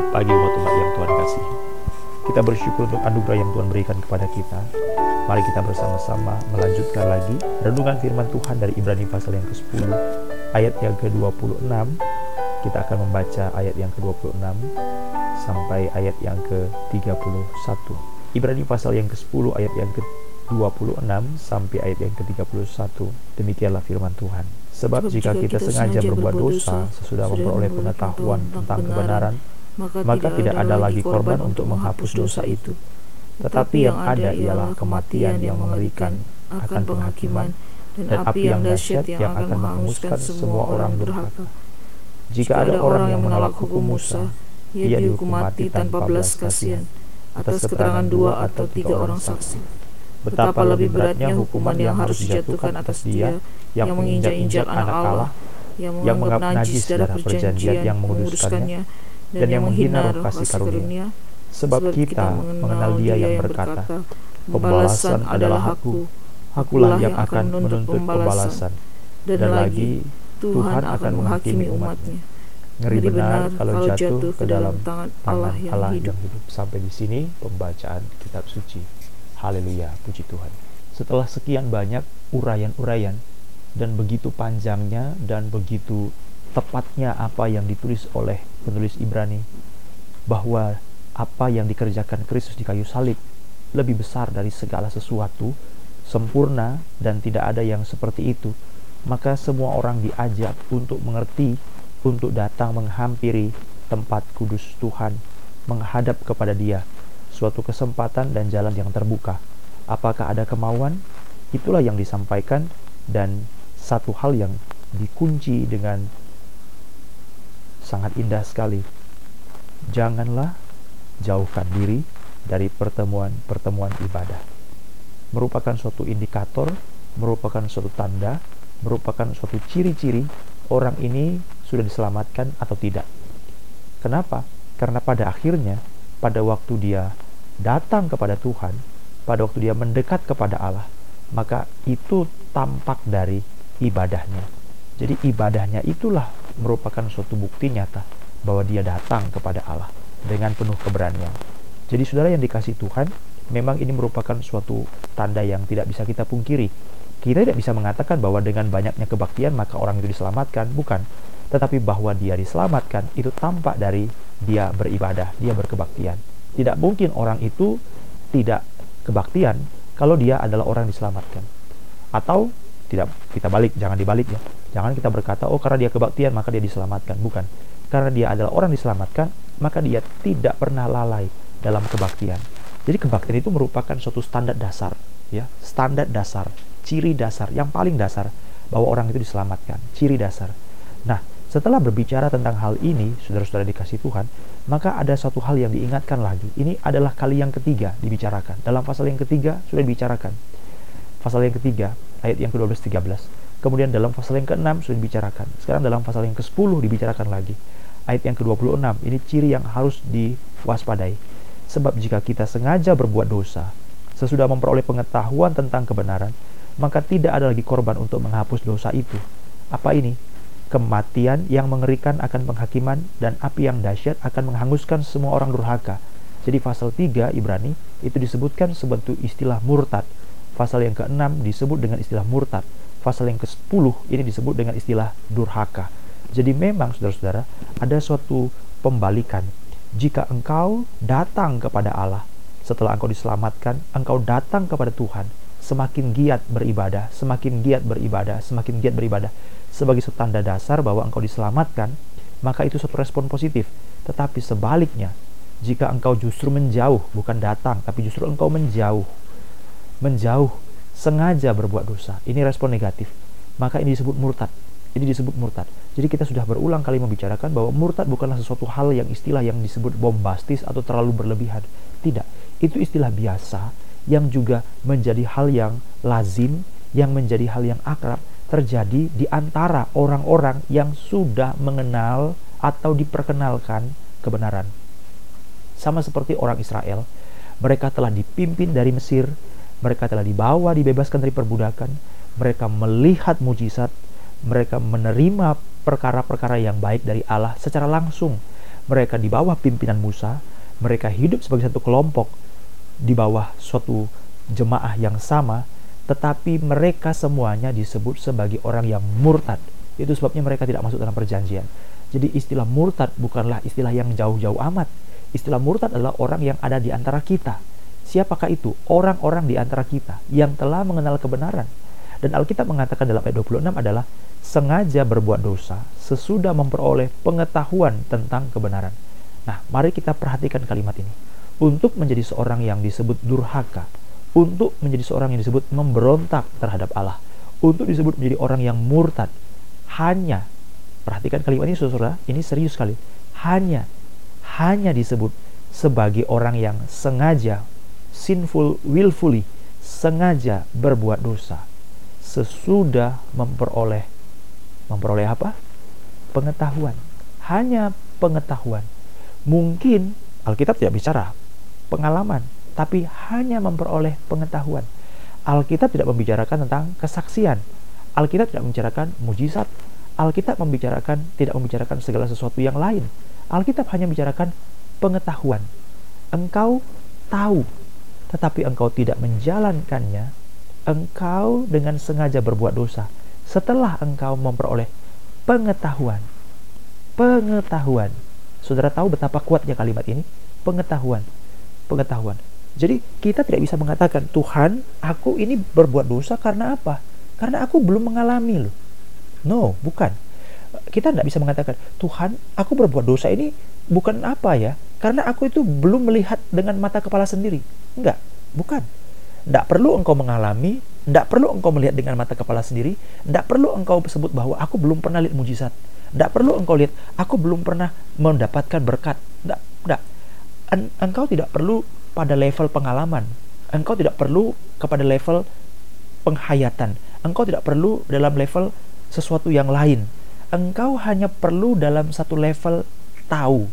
Selamat pagi umat-umat yang Tuhan kasih. Kita bersyukur untuk anugerah yang Tuhan berikan kepada kita. Mari kita bersama-sama melanjutkan lagi renungan firman Tuhan dari Ibrani pasal yang ke-10 ayat yang ke-26. Kita akan membaca ayat yang ke-26 sampai ayat yang ke-31. Ibrani pasal yang ke-10 ayat yang ke-26 sampai ayat yang ke-31. Demikianlah firman Tuhan. Sebab jika kita sengaja berbuat dosa sesudah memperoleh pengetahuan tentang kebenaran, maka tidak ada lagi korban untuk menghapus dosa itu. Tetapi yang ada ialah kematian yang mengerikan akan penghakiman dan api yang dahsyat yang akan menghanguskan semua orang durhaka. Jika ada orang yang menolak hukum Musa, ia dihukum mati tanpa belas kasihan atas keterangan dua atau tiga orang saksi. Betapa lebih beratnya hukuman yang harus dijatuhkan atas dia yang menginjak-injak anak Allah, yang menganggap najis darah perjanjian yang menguduskannya, dan yang menghina roh kasih karunia. Sebab kita mengenal dia yang berkata, Pembalasan adalah aku, akulah yang akan menuntut pembalasan. Dan lagi, Tuhan akan menghakimi umatnya. Ngeri benar kalau jatuh ke dalam tangan Allah yang hidup. Sampai di sini pembacaan kitab suci. Haleluya, puji Tuhan. Setelah sekian banyak uraian-uraian dan begitu panjangnya dan begitu tepatnya apa yang ditulis oleh penulis Ibrani bahwa apa yang dikerjakan Kristus di kayu salib lebih besar dari segala sesuatu, sempurna dan tidak ada yang seperti itu, maka semua orang diajak untuk mengerti, untuk datang menghampiri tempat kudus Tuhan, menghadap kepada Dia suatu kesempatan dan jalan yang terbuka. Apakah ada kemauan? Itulah yang disampaikan dan satu hal yang dikunci dengan sangat indah sekali. Janganlah jauhkan diri dari pertemuan-pertemuan ibadah. Merupakan suatu indikator, merupakan suatu tanda, merupakan suatu ciri-ciri orang ini sudah diselamatkan atau tidak. Kenapa? Karena pada akhirnya, pada waktu dia datang kepada Tuhan, pada waktu dia mendekat kepada Allah, maka itu tampak dari ibadahnya. Jadi ibadahnya itulah merupakan suatu bukti nyata bahwa dia datang kepada Allah dengan penuh keberanian. Jadi saudara yang dikasih Tuhan, memang ini merupakan suatu tanda yang tidak bisa kita pungkiri. Kita tidak bisa mengatakan bahwa dengan banyaknya kebaktian maka orang itu diselamatkan, bukan. Tetapi bahwa dia diselamatkan itu tampak dari dia beribadah, dia berkebaktian. Tidak mungkin orang itu tidak kebaktian kalau dia adalah orang diselamatkan. Atau tidak kita balik, jangan dibalik ya. Jangan kita berkata, oh karena dia kebaktian maka dia diselamatkan. Bukan. Karena dia adalah orang diselamatkan, maka dia tidak pernah lalai dalam kebaktian. Jadi kebaktian itu merupakan suatu standar dasar, ya, standar dasar, ciri dasar yang paling dasar bahwa orang itu diselamatkan, ciri dasar. Nah, setelah berbicara tentang hal ini, saudara-saudara dikasih Tuhan, maka ada satu hal yang diingatkan lagi. Ini adalah kali yang ketiga dibicarakan. Dalam pasal yang ketiga sudah dibicarakan. Pasal yang ketiga, ayat yang ke-12 13. Kemudian dalam pasal yang ke-6 sudah dibicarakan. Sekarang dalam pasal yang ke-10 dibicarakan lagi. Ayat yang ke-26, ini ciri yang harus diwaspadai. Sebab jika kita sengaja berbuat dosa, sesudah memperoleh pengetahuan tentang kebenaran, maka tidak ada lagi korban untuk menghapus dosa itu. Apa ini? kematian yang mengerikan akan penghakiman dan api yang dahsyat akan menghanguskan semua orang durhaka. Jadi pasal 3 Ibrani itu disebutkan sebentuk istilah murtad. Pasal yang ke-6 disebut dengan istilah murtad. Pasal yang ke-10 ini disebut dengan istilah durhaka. Jadi memang saudara-saudara ada suatu pembalikan. Jika engkau datang kepada Allah setelah engkau diselamatkan, engkau datang kepada Tuhan, semakin giat beribadah, semakin giat beribadah, semakin giat beribadah sebagai tanda dasar bahwa engkau diselamatkan, maka itu suatu respon positif. Tetapi sebaliknya, jika engkau justru menjauh, bukan datang, tapi justru engkau menjauh, menjauh, sengaja berbuat dosa, ini respon negatif. Maka ini disebut murtad. Ini disebut murtad. Jadi kita sudah berulang kali membicarakan bahwa murtad bukanlah sesuatu hal yang istilah yang disebut bombastis atau terlalu berlebihan. Tidak. Itu istilah biasa yang juga menjadi hal yang lazim, yang menjadi hal yang akrab, terjadi di antara orang-orang yang sudah mengenal atau diperkenalkan kebenaran. Sama seperti orang Israel, mereka telah dipimpin dari Mesir, mereka telah dibawa dibebaskan dari perbudakan, mereka melihat mujizat, mereka menerima perkara-perkara yang baik dari Allah secara langsung. mereka di bawah pimpinan Musa, mereka hidup sebagai satu kelompok di bawah suatu jemaah yang sama, tetapi mereka semuanya disebut sebagai orang yang murtad. Itu sebabnya mereka tidak masuk dalam perjanjian. Jadi istilah murtad bukanlah istilah yang jauh-jauh amat. Istilah murtad adalah orang yang ada di antara kita. Siapakah itu? Orang-orang di antara kita yang telah mengenal kebenaran. Dan Alkitab mengatakan dalam ayat 26 adalah sengaja berbuat dosa sesudah memperoleh pengetahuan tentang kebenaran. Nah, mari kita perhatikan kalimat ini. Untuk menjadi seorang yang disebut durhaka, untuk menjadi seorang yang disebut memberontak terhadap Allah, untuk disebut menjadi orang yang murtad, hanya Perhatikan kalimat ini saudara, ini serius sekali. Hanya hanya disebut sebagai orang yang sengaja sinful willfully sengaja berbuat dosa sesudah memperoleh memperoleh apa? pengetahuan. Hanya pengetahuan. Mungkin Alkitab tidak bicara pengalaman, tapi hanya memperoleh pengetahuan. Alkitab tidak membicarakan tentang kesaksian. Alkitab tidak membicarakan mujizat, Alkitab membicarakan tidak membicarakan segala sesuatu yang lain. Alkitab hanya membicarakan pengetahuan. Engkau tahu, tetapi engkau tidak menjalankannya. Engkau dengan sengaja berbuat dosa setelah engkau memperoleh pengetahuan. Pengetahuan. Saudara tahu betapa kuatnya kalimat ini? Pengetahuan. Pengetahuan. Jadi kita tidak bisa mengatakan, Tuhan, aku ini berbuat dosa karena apa? Karena aku belum mengalami loh. No, bukan. Kita tidak bisa mengatakan, Tuhan, aku berbuat dosa ini bukan apa ya, karena aku itu belum melihat dengan mata kepala sendiri. Enggak, bukan. Tidak perlu engkau mengalami, tidak perlu engkau melihat dengan mata kepala sendiri, tidak perlu engkau sebut bahwa aku belum pernah lihat mujizat. Tidak perlu engkau lihat, aku belum pernah mendapatkan berkat. Tidak, tidak. Engkau tidak perlu pada level pengalaman. Engkau tidak perlu kepada level penghayatan. Engkau tidak perlu dalam level sesuatu yang lain. Engkau hanya perlu dalam satu level tahu,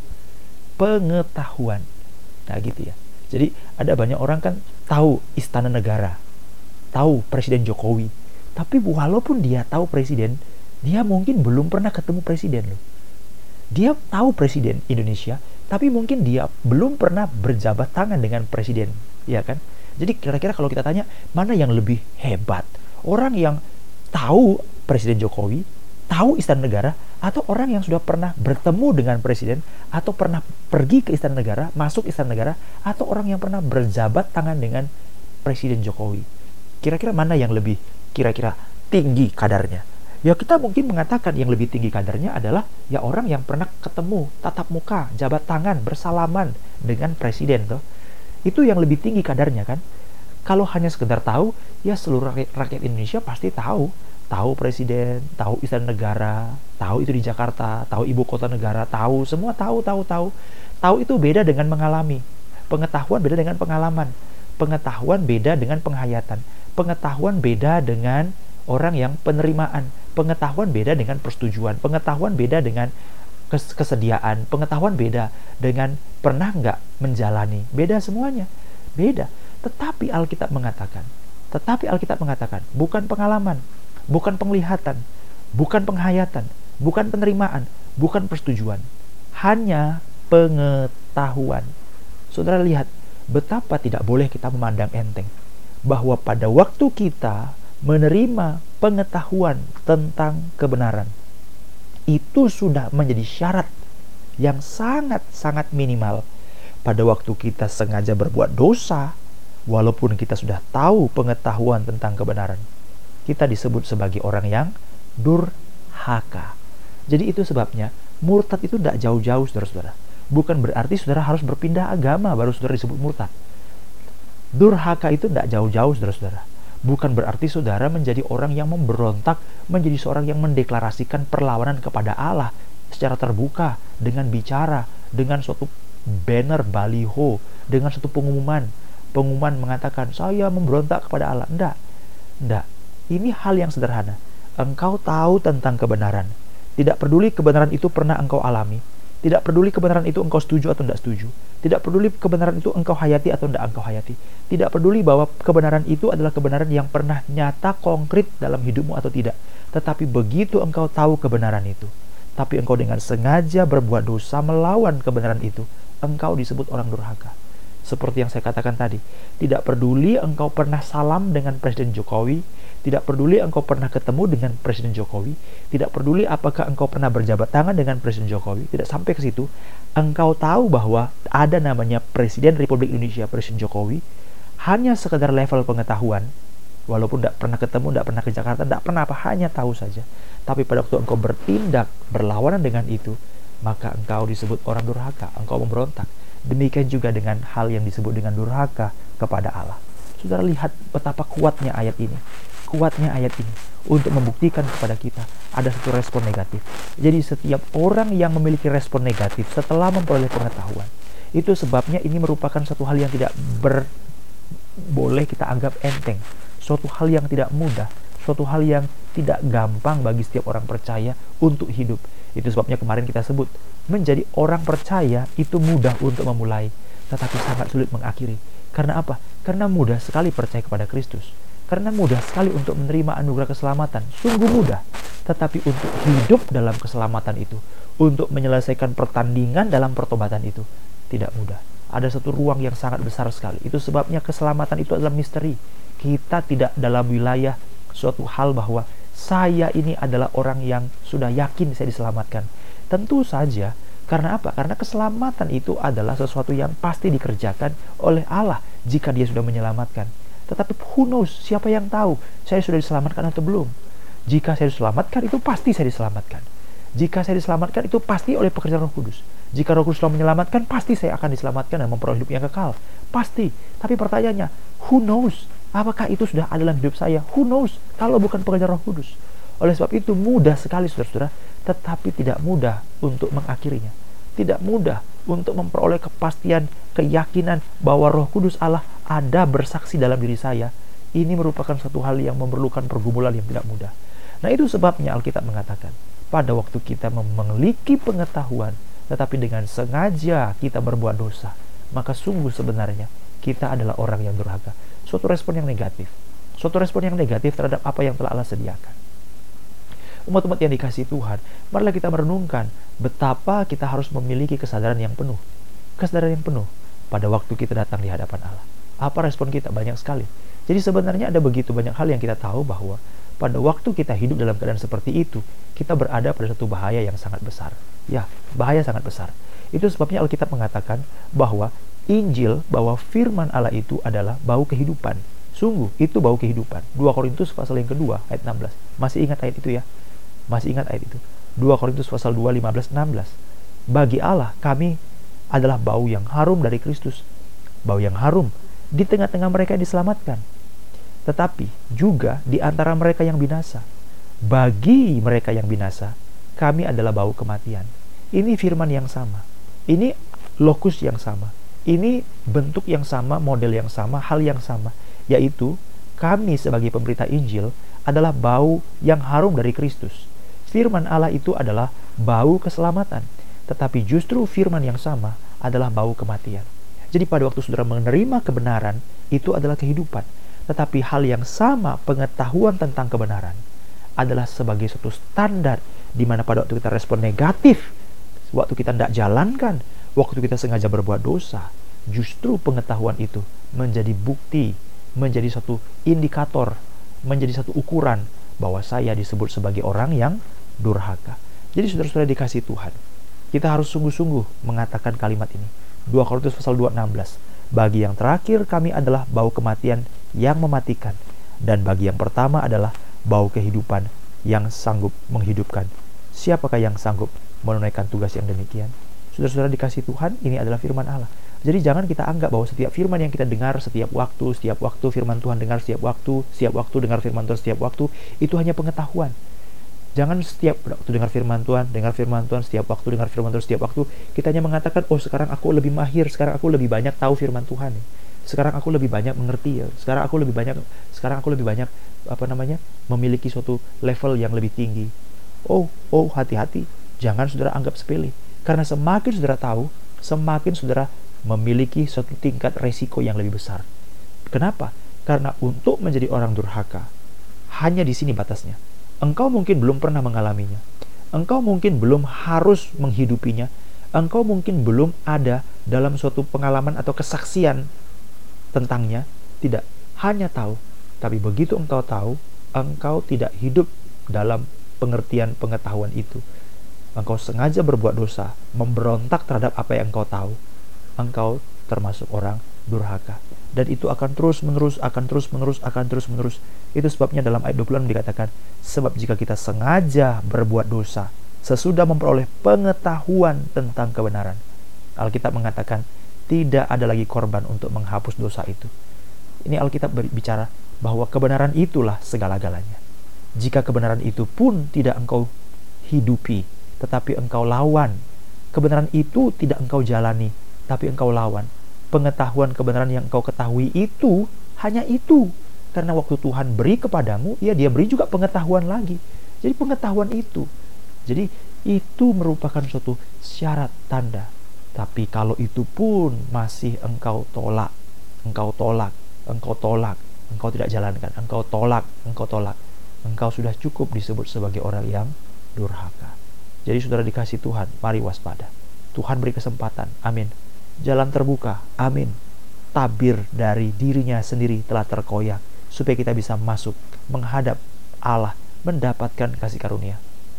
pengetahuan. Nah, gitu ya. Jadi ada banyak orang kan tahu istana negara, tahu Presiden Jokowi, tapi walaupun dia tahu presiden, dia mungkin belum pernah ketemu presiden loh. Dia tahu presiden Indonesia, tapi mungkin dia belum pernah berjabat tangan dengan presiden, ya kan? Jadi kira-kira kalau kita tanya mana yang lebih hebat, orang yang tahu Presiden Jokowi, tahu istana negara, atau orang yang sudah pernah bertemu dengan presiden, atau pernah pergi ke istana negara, masuk istana negara, atau orang yang pernah berjabat tangan dengan Presiden Jokowi. Kira-kira mana yang lebih kira-kira tinggi kadarnya? Ya kita mungkin mengatakan yang lebih tinggi kadarnya adalah ya orang yang pernah ketemu tatap muka, jabat tangan, bersalaman dengan presiden tuh. Itu yang lebih tinggi kadarnya kan. Kalau hanya sekedar tahu, ya seluruh rakyat Indonesia pasti tahu tahu presiden, tahu istana negara, tahu itu di Jakarta, tahu ibu kota negara, tahu semua tahu tahu tahu. Tahu itu beda dengan mengalami. Pengetahuan beda dengan pengalaman. Pengetahuan beda dengan penghayatan. Pengetahuan beda dengan orang yang penerimaan. Pengetahuan beda dengan persetujuan. Pengetahuan beda dengan kes kesediaan. Pengetahuan beda dengan pernah nggak menjalani. Beda semuanya. Beda. Tetapi Alkitab mengatakan, tetapi Alkitab mengatakan, bukan pengalaman, bukan penglihatan, bukan penghayatan, bukan penerimaan, bukan persetujuan, hanya pengetahuan. Saudara lihat betapa tidak boleh kita memandang enteng bahwa pada waktu kita menerima pengetahuan tentang kebenaran itu sudah menjadi syarat yang sangat-sangat minimal pada waktu kita sengaja berbuat dosa walaupun kita sudah tahu pengetahuan tentang kebenaran kita disebut sebagai orang yang durhaka. Jadi itu sebabnya murtad itu tidak jauh-jauh saudara-saudara. Bukan berarti saudara harus berpindah agama baru saudara disebut murtad. Durhaka itu tidak jauh-jauh saudara-saudara. Bukan berarti saudara menjadi orang yang memberontak, menjadi seorang yang mendeklarasikan perlawanan kepada Allah secara terbuka dengan bicara, dengan suatu banner baliho, dengan suatu pengumuman. Pengumuman mengatakan, saya memberontak kepada Allah. Tidak, tidak. Ini hal yang sederhana. Engkau tahu tentang kebenaran. Tidak peduli kebenaran itu pernah engkau alami. Tidak peduli kebenaran itu engkau setuju atau tidak setuju. Tidak peduli kebenaran itu engkau hayati atau tidak engkau hayati. Tidak peduli bahwa kebenaran itu adalah kebenaran yang pernah nyata konkret dalam hidupmu atau tidak. Tetapi begitu engkau tahu kebenaran itu, tapi engkau dengan sengaja berbuat dosa melawan kebenaran itu, engkau disebut orang durhaka. Seperti yang saya katakan tadi, tidak peduli engkau pernah salam dengan Presiden Jokowi, tidak peduli engkau pernah ketemu dengan Presiden Jokowi, tidak peduli apakah engkau pernah berjabat tangan dengan Presiden Jokowi, tidak sampai ke situ, engkau tahu bahwa ada namanya Presiden Republik Indonesia, Presiden Jokowi, hanya sekedar level pengetahuan, walaupun tidak pernah ketemu, tidak pernah ke Jakarta, tidak pernah apa, hanya tahu saja. Tapi pada waktu engkau bertindak berlawanan dengan itu, maka engkau disebut orang durhaka, engkau memberontak. Demikian juga dengan hal yang disebut dengan durhaka kepada Allah. Saudara lihat betapa kuatnya ayat ini. Kuatnya ayat ini untuk membuktikan kepada kita ada satu respon negatif. Jadi setiap orang yang memiliki respon negatif setelah memperoleh pengetahuan, itu sebabnya ini merupakan satu hal yang tidak ber, boleh kita anggap enteng. Suatu hal yang tidak mudah, suatu hal yang tidak gampang bagi setiap orang percaya untuk hidup. Itu sebabnya kemarin kita sebut menjadi orang percaya itu mudah untuk memulai, tetapi sangat sulit mengakhiri. Karena apa? Karena mudah sekali percaya kepada Kristus. Karena mudah sekali untuk menerima anugerah keselamatan. Sungguh mudah. Tetapi untuk hidup dalam keselamatan itu, untuk menyelesaikan pertandingan dalam pertobatan itu, tidak mudah. Ada satu ruang yang sangat besar sekali. Itu sebabnya keselamatan itu adalah misteri. Kita tidak dalam wilayah suatu hal bahwa saya ini adalah orang yang sudah yakin saya diselamatkan Tentu saja, karena apa? Karena keselamatan itu adalah sesuatu yang pasti dikerjakan oleh Allah jika dia sudah menyelamatkan. Tetapi who knows, siapa yang tahu saya sudah diselamatkan atau belum? Jika saya diselamatkan, itu pasti saya diselamatkan. Jika saya diselamatkan, itu pasti oleh pekerjaan roh kudus. Jika roh kudus telah menyelamatkan, pasti saya akan diselamatkan dan memperoleh hidup yang kekal. Pasti. Tapi pertanyaannya, who knows? Apakah itu sudah ada dalam hidup saya? Who knows? Kalau bukan pekerjaan roh kudus. Oleh sebab itu mudah sekali saudara-saudara tetapi tidak mudah untuk mengakhirinya. Tidak mudah untuk memperoleh kepastian, keyakinan bahwa Roh Kudus Allah ada bersaksi dalam diri saya. Ini merupakan satu hal yang memerlukan pergumulan yang tidak mudah. Nah, itu sebabnya Alkitab mengatakan, pada waktu kita memiliki pengetahuan, tetapi dengan sengaja kita berbuat dosa, maka sungguh sebenarnya kita adalah orang yang durhaka. Suatu respon yang negatif. Suatu respon yang negatif terhadap apa yang telah Allah sediakan umat-umat yang dikasih Tuhan, marilah kita merenungkan betapa kita harus memiliki kesadaran yang penuh. Kesadaran yang penuh pada waktu kita datang di hadapan Allah. Apa respon kita? Banyak sekali. Jadi sebenarnya ada begitu banyak hal yang kita tahu bahwa pada waktu kita hidup dalam keadaan seperti itu, kita berada pada satu bahaya yang sangat besar. Ya, bahaya sangat besar. Itu sebabnya Alkitab mengatakan bahwa Injil, bahwa firman Allah itu adalah bau kehidupan. Sungguh, itu bau kehidupan. 2 Korintus pasal yang kedua, ayat 16. Masih ingat ayat itu ya? Masih ingat ayat itu? 2 Korintus pasal 2, 15, 16. Bagi Allah, kami adalah bau yang harum dari Kristus. Bau yang harum di tengah-tengah mereka yang diselamatkan. Tetapi juga di antara mereka yang binasa. Bagi mereka yang binasa, kami adalah bau kematian. Ini firman yang sama. Ini lokus yang sama. Ini bentuk yang sama, model yang sama, hal yang sama. Yaitu kami sebagai pemberita Injil adalah bau yang harum dari Kristus firman Allah itu adalah bau keselamatan, tetapi justru firman yang sama adalah bau kematian. Jadi pada waktu saudara menerima kebenaran, itu adalah kehidupan. Tetapi hal yang sama, pengetahuan tentang kebenaran, adalah sebagai satu standar di mana pada waktu kita respon negatif, waktu kita tidak jalankan, waktu kita sengaja berbuat dosa, justru pengetahuan itu menjadi bukti, menjadi satu indikator, menjadi satu ukuran bahwa saya disebut sebagai orang yang durhaka. Jadi saudara-saudara dikasih Tuhan, kita harus sungguh-sungguh mengatakan kalimat ini. 2 Korintus pasal 2 16. Bagi yang terakhir kami adalah bau kematian yang mematikan dan bagi yang pertama adalah bau kehidupan yang sanggup menghidupkan. Siapakah yang sanggup menunaikan tugas yang demikian? Saudara-saudara dikasih Tuhan, ini adalah firman Allah. Jadi jangan kita anggap bahwa setiap firman yang kita dengar setiap waktu, setiap waktu firman Tuhan dengar setiap waktu, setiap waktu dengar firman Tuhan setiap waktu, itu hanya pengetahuan. Jangan setiap waktu dengar firman Tuhan, dengar firman Tuhan, setiap waktu dengar firman Tuhan, setiap waktu kita hanya mengatakan, oh sekarang aku lebih mahir, sekarang aku lebih banyak tahu firman Tuhan. Sekarang aku lebih banyak mengerti ya. Sekarang aku lebih banyak, sekarang aku lebih banyak apa namanya memiliki suatu level yang lebih tinggi. Oh, oh hati-hati, jangan saudara anggap sepele. Karena semakin saudara tahu, semakin saudara memiliki suatu tingkat resiko yang lebih besar. Kenapa? Karena untuk menjadi orang durhaka, hanya di sini batasnya Engkau mungkin belum pernah mengalaminya. Engkau mungkin belum harus menghidupinya. Engkau mungkin belum ada dalam suatu pengalaman atau kesaksian tentangnya. Tidak, hanya tahu. Tapi begitu engkau tahu, engkau tidak hidup dalam pengertian pengetahuan itu. Engkau sengaja berbuat dosa, memberontak terhadap apa yang engkau tahu. Engkau termasuk orang durhaka. Dan itu akan terus menerus akan terus menerus akan terus menerus. Itu sebabnya dalam ayat 26 dikatakan sebab jika kita sengaja berbuat dosa sesudah memperoleh pengetahuan tentang kebenaran. Alkitab mengatakan tidak ada lagi korban untuk menghapus dosa itu. Ini Alkitab berbicara bahwa kebenaran itulah segala-galanya. Jika kebenaran itu pun tidak engkau hidupi tetapi engkau lawan kebenaran itu tidak engkau jalani tapi engkau lawan pengetahuan kebenaran yang engkau ketahui itu hanya itu. Karena waktu Tuhan beri kepadamu, ya dia beri juga pengetahuan lagi. Jadi pengetahuan itu. Jadi itu merupakan suatu syarat tanda. Tapi kalau itu pun masih engkau tolak, engkau tolak, engkau tolak, engkau tidak jalankan, engkau tolak, engkau tolak, engkau sudah cukup disebut sebagai orang yang durhaka. Jadi saudara dikasih Tuhan, mari waspada. Tuhan beri kesempatan. Amin jalan terbuka. Amin. Tabir dari dirinya sendiri telah terkoyak supaya kita bisa masuk menghadap Allah, mendapatkan kasih karunia.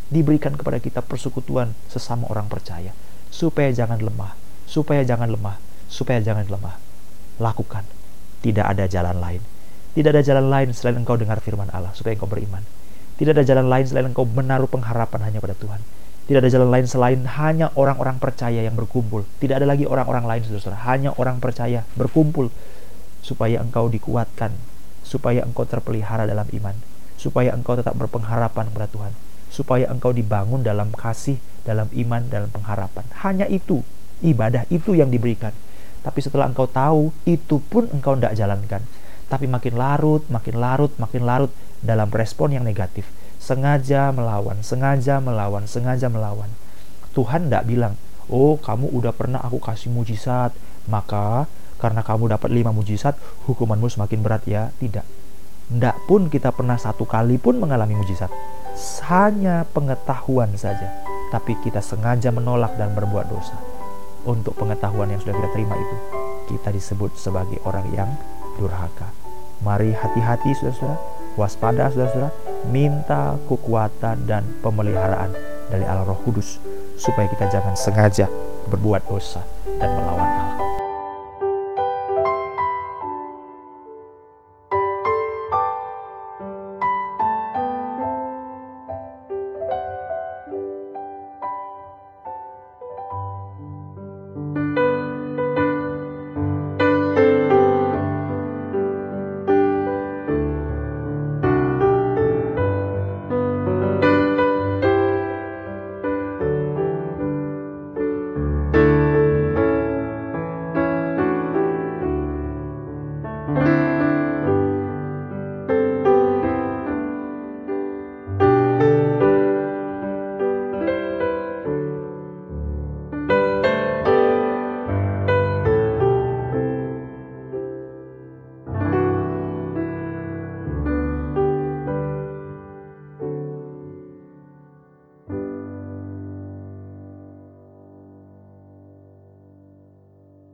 Diberikan kepada kita persekutuan sesama orang percaya supaya jangan lemah, supaya jangan lemah, supaya jangan lemah. Lakukan. Tidak ada jalan lain. Tidak ada jalan lain selain engkau dengar firman Allah supaya engkau beriman. Tidak ada jalan lain selain engkau menaruh pengharapan hanya pada Tuhan. Tidak ada jalan lain selain hanya orang-orang percaya yang berkumpul. Tidak ada lagi orang-orang lain, saudara. Hanya orang percaya berkumpul supaya engkau dikuatkan, supaya engkau terpelihara dalam iman, supaya engkau tetap berpengharapan kepada Tuhan, supaya engkau dibangun dalam kasih, dalam iman, dalam pengharapan. Hanya itu, ibadah itu yang diberikan. Tapi setelah engkau tahu, itu pun engkau tidak jalankan. Tapi makin larut, makin larut, makin larut dalam respon yang negatif sengaja melawan, sengaja melawan, sengaja melawan. Tuhan tidak bilang, oh kamu udah pernah aku kasih mujizat, maka karena kamu dapat lima mujizat, hukumanmu semakin berat ya. Tidak. Tidak pun kita pernah satu kali pun mengalami mujizat. Hanya pengetahuan saja. Tapi kita sengaja menolak dan berbuat dosa. Untuk pengetahuan yang sudah kita terima itu, kita disebut sebagai orang yang durhaka. Mari hati-hati saudara-saudara, waspada saudara-saudara, minta kekuatan dan pemeliharaan dari Allah Roh Kudus supaya kita jangan sengaja berbuat dosa dan melawan